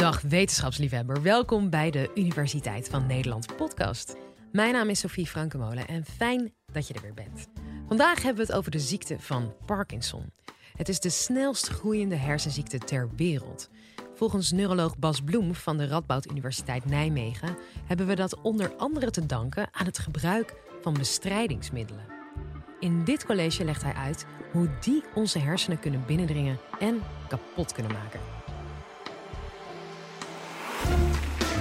Dag wetenschapsliefhebber, welkom bij de Universiteit van Nederland podcast. Mijn naam is Sophie Frankemolen en fijn dat je er weer bent. Vandaag hebben we het over de ziekte van Parkinson. Het is de snelst groeiende hersenziekte ter wereld. Volgens neuroloog Bas Bloem van de Radboud Universiteit Nijmegen hebben we dat onder andere te danken aan het gebruik van bestrijdingsmiddelen. In dit college legt hij uit hoe die onze hersenen kunnen binnendringen en kapot kunnen maken.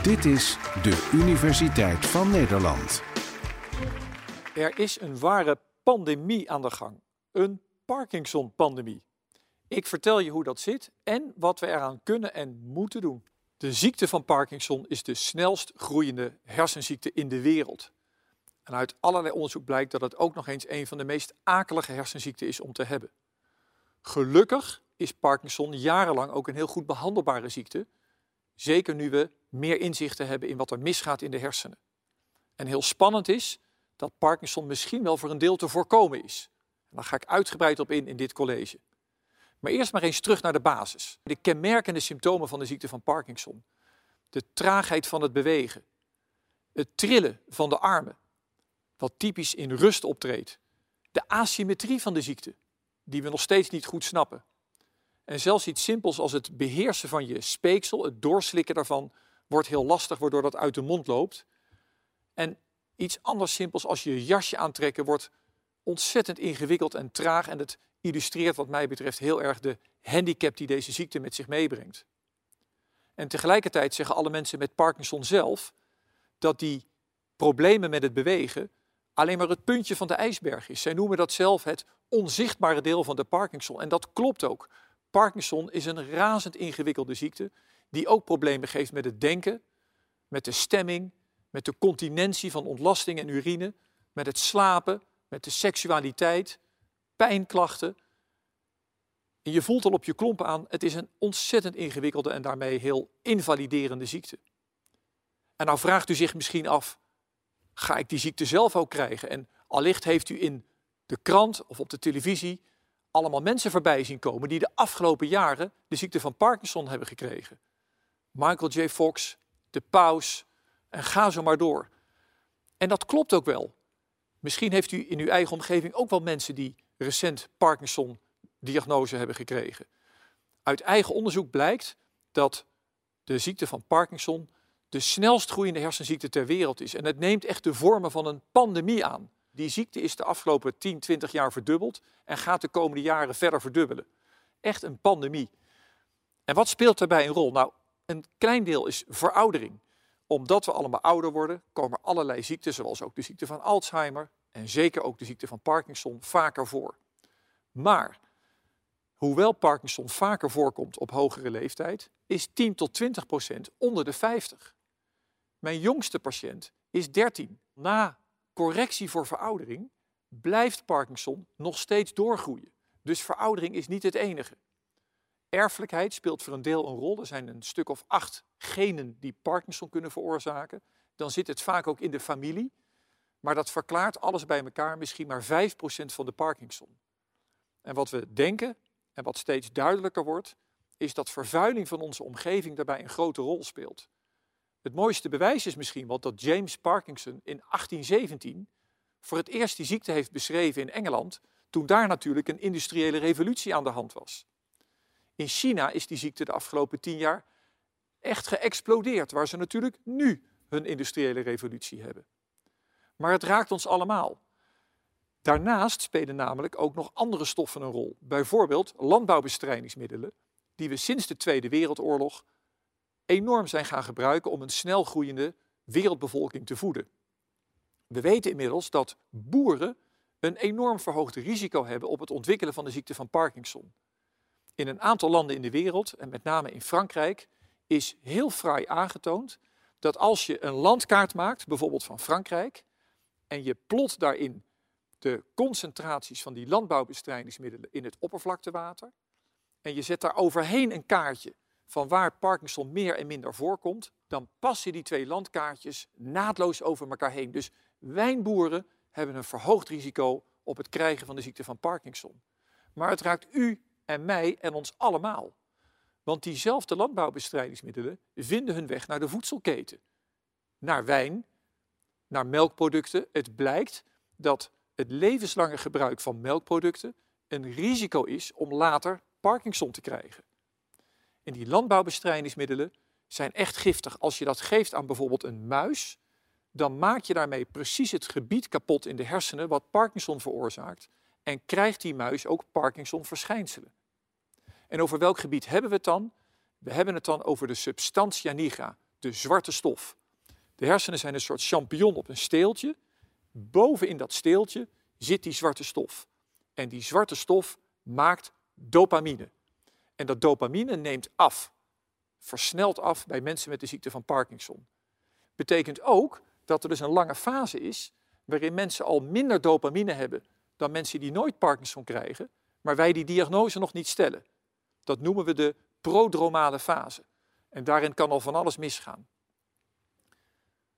Dit is de Universiteit van Nederland. Er is een ware pandemie aan de gang. Een Parkinson-pandemie. Ik vertel je hoe dat zit en wat we eraan kunnen en moeten doen. De ziekte van Parkinson is de snelst groeiende hersenziekte in de wereld. En uit allerlei onderzoek blijkt dat het ook nog eens een van de meest akelige hersenziekten is om te hebben. Gelukkig is Parkinson jarenlang ook een heel goed behandelbare ziekte. Zeker nu we meer inzichten hebben in wat er misgaat in de hersenen. En heel spannend is dat Parkinson misschien wel voor een deel te voorkomen is. En daar ga ik uitgebreid op in in dit college. Maar eerst maar eens terug naar de basis. De kenmerkende symptomen van de ziekte van Parkinson. De traagheid van het bewegen. Het trillen van de armen, wat typisch in rust optreedt. De asymmetrie van de ziekte, die we nog steeds niet goed snappen. En zelfs iets simpels als het beheersen van je speeksel, het doorslikken daarvan, wordt heel lastig, waardoor dat uit de mond loopt. En iets anders simpels als je jasje aantrekken wordt ontzettend ingewikkeld en traag. En het illustreert wat mij betreft heel erg de handicap die deze ziekte met zich meebrengt. En tegelijkertijd zeggen alle mensen met Parkinson zelf dat die problemen met het bewegen alleen maar het puntje van de ijsberg is. Zij noemen dat zelf het onzichtbare deel van de Parkinson. En dat klopt ook. Parkinson is een razend ingewikkelde ziekte die ook problemen geeft met het denken, met de stemming, met de continentie van ontlasting en urine, met het slapen, met de seksualiteit, pijnklachten. En je voelt al op je klompen aan, het is een ontzettend ingewikkelde en daarmee heel invaliderende ziekte. En nou vraagt u zich misschien af, ga ik die ziekte zelf ook krijgen? En allicht heeft u in de krant of op de televisie allemaal mensen voorbij zien komen die de afgelopen jaren de ziekte van Parkinson hebben gekregen. Michael J. Fox, de paus en ga zo maar door. En dat klopt ook wel. Misschien heeft u in uw eigen omgeving ook wel mensen die recent Parkinson-diagnose hebben gekregen. Uit eigen onderzoek blijkt dat de ziekte van Parkinson de snelst groeiende hersenziekte ter wereld is. En het neemt echt de vormen van een pandemie aan. Die ziekte is de afgelopen 10, 20 jaar verdubbeld en gaat de komende jaren verder verdubbelen. Echt een pandemie. En wat speelt daarbij een rol? Nou, een klein deel is veroudering. Omdat we allemaal ouder worden, komen allerlei ziekten, zoals ook de ziekte van Alzheimer en zeker ook de ziekte van Parkinson, vaker voor. Maar hoewel Parkinson vaker voorkomt op hogere leeftijd, is 10 tot 20 procent onder de 50. Mijn jongste patiënt is 13. Na correctie voor veroudering blijft Parkinson nog steeds doorgroeien. Dus veroudering is niet het enige. Erfelijkheid speelt voor een deel een rol. Er zijn een stuk of acht genen die Parkinson kunnen veroorzaken. Dan zit het vaak ook in de familie. Maar dat verklaart alles bij elkaar misschien maar 5% van de Parkinson. En wat we denken en wat steeds duidelijker wordt, is dat vervuiling van onze omgeving daarbij een grote rol speelt. Het mooiste bewijs is misschien wel dat James Parkinson in 1817 voor het eerst die ziekte heeft beschreven in Engeland, toen daar natuurlijk een industriële revolutie aan de hand was. In China is die ziekte de afgelopen tien jaar echt geëxplodeerd, waar ze natuurlijk nu hun industriële revolutie hebben. Maar het raakt ons allemaal. Daarnaast spelen namelijk ook nog andere stoffen een rol. Bijvoorbeeld landbouwbestrijdingsmiddelen, die we sinds de Tweede Wereldoorlog enorm zijn gaan gebruiken om een snel groeiende wereldbevolking te voeden. We weten inmiddels dat boeren een enorm verhoogd risico hebben op het ontwikkelen van de ziekte van Parkinson. In een aantal landen in de wereld, en met name in Frankrijk, is heel fraai aangetoond dat als je een landkaart maakt, bijvoorbeeld van Frankrijk, en je plot daarin de concentraties van die landbouwbestrijdingsmiddelen in het oppervlaktewater, en je zet daar overheen een kaartje van waar Parkinson meer en minder voorkomt, dan passen die twee landkaartjes naadloos over elkaar heen. Dus wijnboeren hebben een verhoogd risico op het krijgen van de ziekte van Parkinson. Maar het raakt u en mij en ons allemaal. Want diezelfde landbouwbestrijdingsmiddelen vinden hun weg naar de voedselketen. Naar wijn, naar melkproducten. Het blijkt dat het levenslange gebruik van melkproducten een risico is om later Parkinson te krijgen. En die landbouwbestrijdingsmiddelen zijn echt giftig. Als je dat geeft aan bijvoorbeeld een muis, dan maak je daarmee precies het gebied kapot in de hersenen wat Parkinson veroorzaakt. En krijgt die muis ook Parkinson-verschijnselen. En over welk gebied hebben we het dan? We hebben het dan over de substantia nigra, de zwarte stof. De hersenen zijn een soort champignon op een steeltje. Boven in dat steeltje zit die zwarte stof. En die zwarte stof maakt dopamine. En dat dopamine neemt af, versnelt af bij mensen met de ziekte van Parkinson. Betekent ook dat er dus een lange fase is waarin mensen al minder dopamine hebben dan mensen die nooit Parkinson krijgen, maar wij die diagnose nog niet stellen. Dat noemen we de prodromale fase. En daarin kan al van alles misgaan.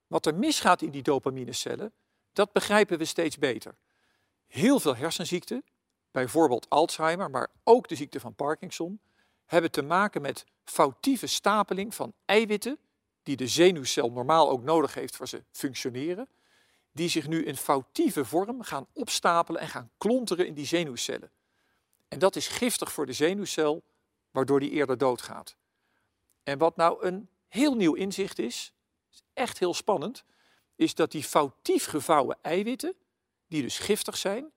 Wat er misgaat in die dopaminecellen, dat begrijpen we steeds beter. Heel veel hersenziekten, bijvoorbeeld Alzheimer, maar ook de ziekte van Parkinson, hebben te maken met foutieve stapeling van eiwitten, die de zenuwcel normaal ook nodig heeft voor ze functioneren, die zich nu in foutieve vorm gaan opstapelen en gaan klonteren in die zenuwcellen. En dat is giftig voor de zenuwcel, waardoor die eerder doodgaat. En wat nou een heel nieuw inzicht is, is echt heel spannend, is dat die foutief gevouwen eiwitten, die dus giftig zijn,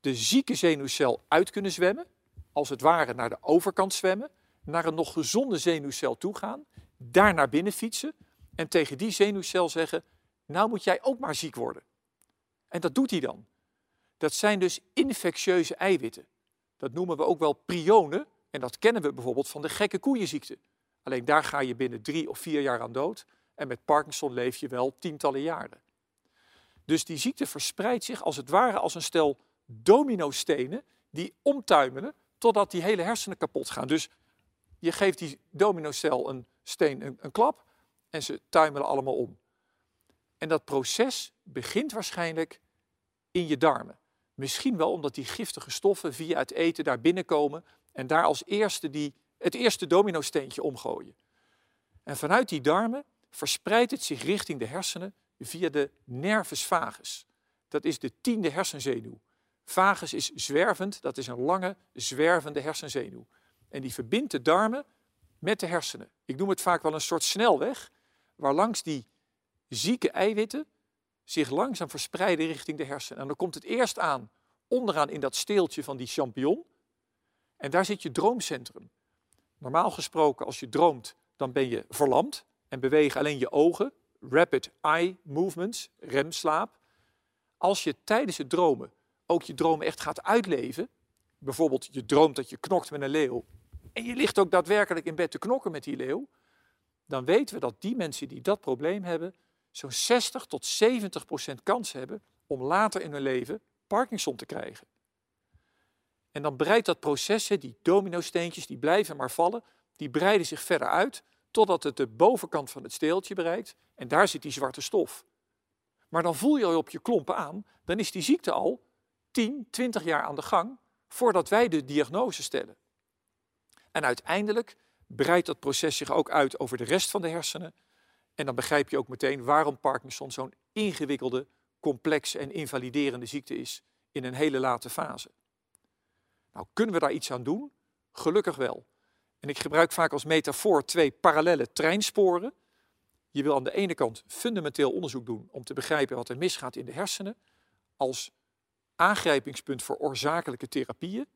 de zieke zenuwcel uit kunnen zwemmen, als het ware naar de overkant zwemmen, naar een nog gezonde zenuwcel toe gaan, daar naar binnen fietsen en tegen die zenuwcel zeggen, nou moet jij ook maar ziek worden. En dat doet hij dan. Dat zijn dus infectieuze eiwitten. Dat noemen we ook wel prionen en dat kennen we bijvoorbeeld van de gekke koeienziekte. Alleen daar ga je binnen drie of vier jaar aan dood en met Parkinson leef je wel tientallen jaren. Dus die ziekte verspreidt zich als het ware als een stel dominostenen die omtuimelen totdat die hele hersenen kapot gaan. Dus je geeft die dominocel een steen een, een klap en ze tuimelen allemaal om. En dat proces begint waarschijnlijk in je darmen. Misschien wel omdat die giftige stoffen via het eten daar binnenkomen en daar als eerste die, het eerste dominosteentje omgooien. En vanuit die darmen verspreidt het zich richting de hersenen via de nervus vagus. Dat is de tiende hersenzenuw. Vagus is zwervend, dat is een lange, zwervende hersenzenuw. En die verbindt de darmen met de hersenen. Ik noem het vaak wel een soort snelweg, waar langs die zieke eiwitten zich langzaam verspreiden richting de hersenen. En dan komt het eerst aan onderaan in dat steeltje van die champignon. En daar zit je droomcentrum. Normaal gesproken, als je droomt, dan ben je verlamd en bewegen alleen je ogen. Rapid eye movements, remslaap. Als je tijdens het dromen ook je dromen echt gaat uitleven, bijvoorbeeld je droomt dat je knokt met een leeuw en je ligt ook daadwerkelijk in bed te knokken met die leeuw, dan weten we dat die mensen die dat probleem hebben, zo'n 60 tot 70 procent kans hebben om later in hun leven Parkinson te krijgen. En dan breidt dat proces, die dominosteentjes, die blijven maar vallen, die breiden zich verder uit totdat het de bovenkant van het steeltje bereikt en daar zit die zwarte stof. Maar dan voel je al op je klompen aan, dan is die ziekte al 10, 20 jaar aan de gang voordat wij de diagnose stellen. En uiteindelijk breidt dat proces zich ook uit over de rest van de hersenen. En dan begrijp je ook meteen waarom Parkinson zo'n ingewikkelde, complexe en invaliderende ziekte is in een hele late fase. Nou, kunnen we daar iets aan doen? Gelukkig wel. En ik gebruik vaak als metafoor twee parallele treinsporen. Je wil aan de ene kant fundamenteel onderzoek doen om te begrijpen wat er misgaat in de hersenen, als aangrijpingspunt voor oorzakelijke therapieën.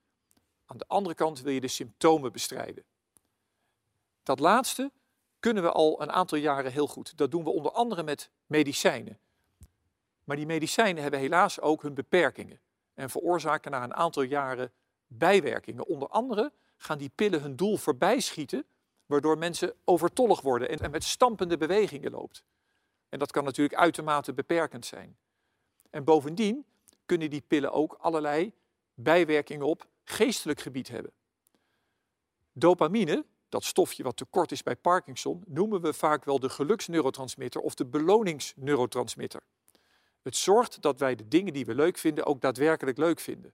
Aan de andere kant wil je de symptomen bestrijden. Dat laatste kunnen we al een aantal jaren heel goed. Dat doen we onder andere met medicijnen. Maar die medicijnen hebben helaas ook hun beperkingen en veroorzaken na een aantal jaren bijwerkingen. Onder andere gaan die pillen hun doel voorbij schieten, waardoor mensen overtollig worden en met stampende bewegingen loopt. En dat kan natuurlijk uitermate beperkend zijn. En bovendien kunnen die pillen ook allerlei bijwerkingen op geestelijk gebied hebben. Dopamine, dat stofje wat tekort is bij Parkinson, noemen we vaak wel de geluksneurotransmitter of de beloningsneurotransmitter. Het zorgt dat wij de dingen die we leuk vinden ook daadwerkelijk leuk vinden.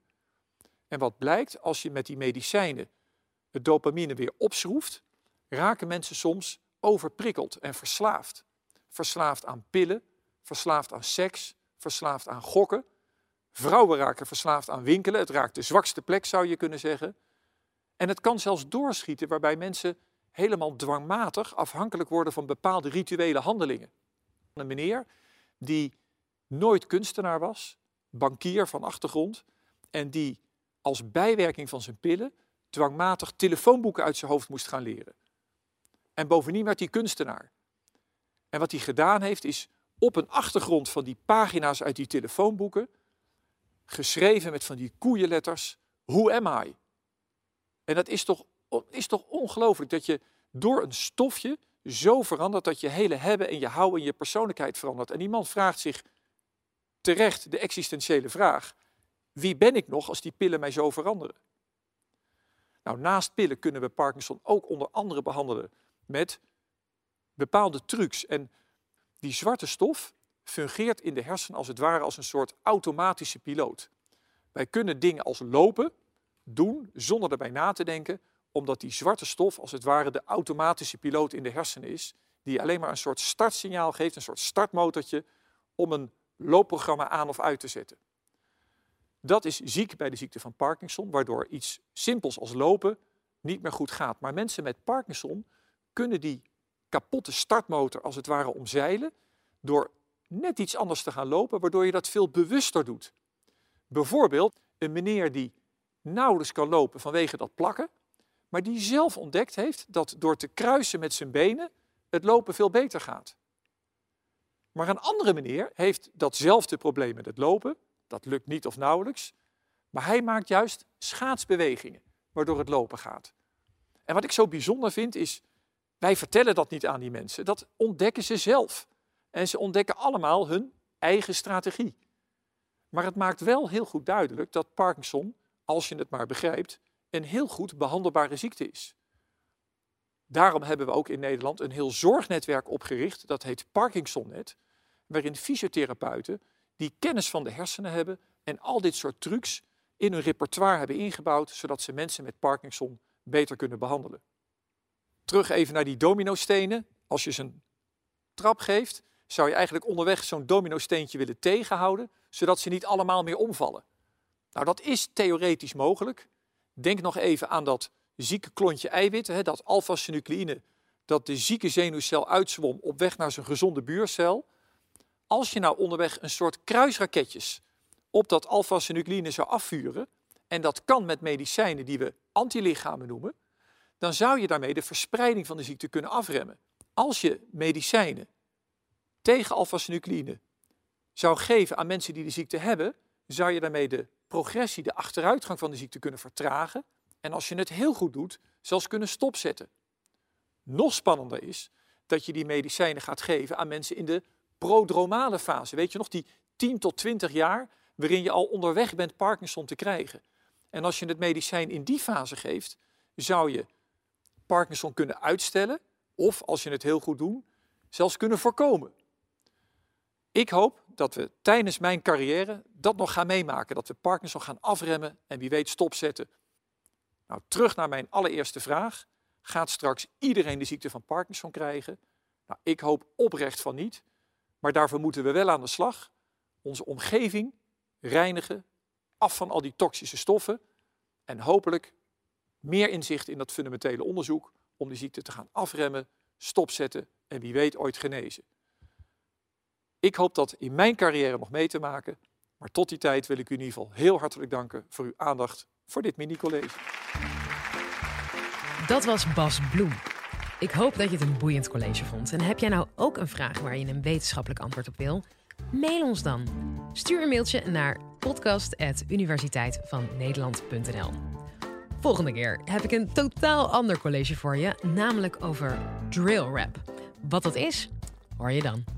En wat blijkt als je met die medicijnen het dopamine weer opschroeft, raken mensen soms overprikkeld en verslaafd. Verslaafd aan pillen, verslaafd aan seks, verslaafd aan gokken. Vrouwen raken verslaafd aan winkelen. Het raakt de zwakste plek, zou je kunnen zeggen. En het kan zelfs doorschieten waarbij mensen helemaal dwangmatig afhankelijk worden van bepaalde rituele handelingen. Een meneer die nooit kunstenaar was, bankier van achtergrond, en die als bijwerking van zijn pillen dwangmatig telefoonboeken uit zijn hoofd moest gaan leren. En bovendien werd hij kunstenaar. En wat hij gedaan heeft is op een achtergrond van die pagina's uit die telefoonboeken, geschreven met van die koeienletters, Who am I? En dat is toch, is toch ongelooflijk dat je door een stofje zo verandert dat je hele hebben en je houden en je persoonlijkheid verandert. En die man vraagt zich terecht de existentiële vraag: wie ben ik nog als die pillen mij zo veranderen? Nou, naast pillen kunnen we Parkinson ook onder andere behandelen met bepaalde trucs. En die zwarte stof fungeert in de hersenen als het ware als een soort automatische piloot. Wij kunnen dingen als lopen doen zonder erbij na te denken, omdat die zwarte stof als het ware de automatische piloot in de hersenen is, die alleen maar een soort startsignaal geeft, een soort startmotortje, om een loopprogramma aan of uit te zetten. Dat is ziek bij de ziekte van Parkinson, waardoor iets simpels als lopen niet meer goed gaat. Maar mensen met Parkinson kunnen die kapotte startmotor als het ware omzeilen door net iets anders te gaan lopen, waardoor je dat veel bewuster doet. Bijvoorbeeld een meneer die nauwelijks kan lopen vanwege dat plakken, maar die zelf ontdekt heeft dat door te kruisen met zijn benen het lopen veel beter gaat. Maar een andere meneer heeft datzelfde probleem met het lopen, dat lukt niet of nauwelijks, maar hij maakt juist schaatsbewegingen waardoor het lopen gaat. En wat ik zo bijzonder vind is, wij vertellen dat niet aan die mensen, dat ontdekken ze zelf. En ze ontdekken allemaal hun eigen strategie. Maar het maakt wel heel goed duidelijk dat Parkinson, als je het maar begrijpt, een heel goed behandelbare ziekte is. Daarom hebben we ook in Nederland een heel zorgnetwerk opgericht, dat heet Parkinsonnet, waarin fysiotherapeuten die kennis van de hersenen hebben en al dit soort trucs in hun repertoire hebben ingebouwd, zodat ze mensen met Parkinson beter kunnen behandelen. Terug even naar die dominostenen. Als je ze een trap geeft, zou je eigenlijk onderweg zo'n dominosteentje willen tegenhouden, zodat ze niet allemaal meer omvallen. Nou, dat is theoretisch mogelijk. Denk nog even aan dat zieke klontje eiwitten, dat alpha-synucleïne, dat de zieke zenuwcel uitzwom op weg naar zijn gezonde buurcel. Als je nou onderweg een soort kruisraketjes op dat alpha-synucleïne zou afvuren, en dat kan met medicijnen die we antilichamen noemen, dan zou je daarmee de verspreiding van de ziekte kunnen afremmen. Als je medicijnen tegen alpha-synucleïne zou geven aan mensen die de ziekte hebben, zou je daarmee de progressie, de achteruitgang van de ziekte kunnen vertragen en als je het heel goed doet, zelfs kunnen stopzetten. Nog spannender is dat je die medicijnen gaat geven aan mensen in de prodromale fase. Weet je nog, die 10 tot 20 jaar waarin je al onderweg bent Parkinson te krijgen. En als je het medicijn in die fase geeft, zou je Parkinson kunnen uitstellen of, als je het heel goed doet, zelfs kunnen voorkomen. Ik hoop dat we tijdens mijn carrière dat nog gaan meemaken. Dat we Parkinson gaan afremmen en wie weet stopzetten. Nou, terug naar mijn allereerste vraag. Gaat straks iedereen de ziekte van Parkinson krijgen? Nou, ik hoop oprecht van niet. Maar daarvoor moeten we wel aan de slag. Onze omgeving reinigen, af van al die toxische stoffen. En hopelijk meer inzicht in dat fundamentele onderzoek om die ziekte te gaan afremmen, stopzetten en wie weet ooit genezen. Ik hoop dat in mijn carrière nog mee te maken. Maar tot die tijd wil ik u in ieder geval heel hartelijk danken voor uw aandacht voor dit mini-college. Dat was Bas Bloem. Ik hoop dat je het een boeiend college vond. En heb jij nou ook een vraag waar je een wetenschappelijk antwoord op wil? Mail ons dan. Stuur een mailtje naar podcast.universiteitvannederland.nl Volgende keer heb ik een totaal ander college voor je, namelijk over drill rap. Wat dat is, hoor je dan.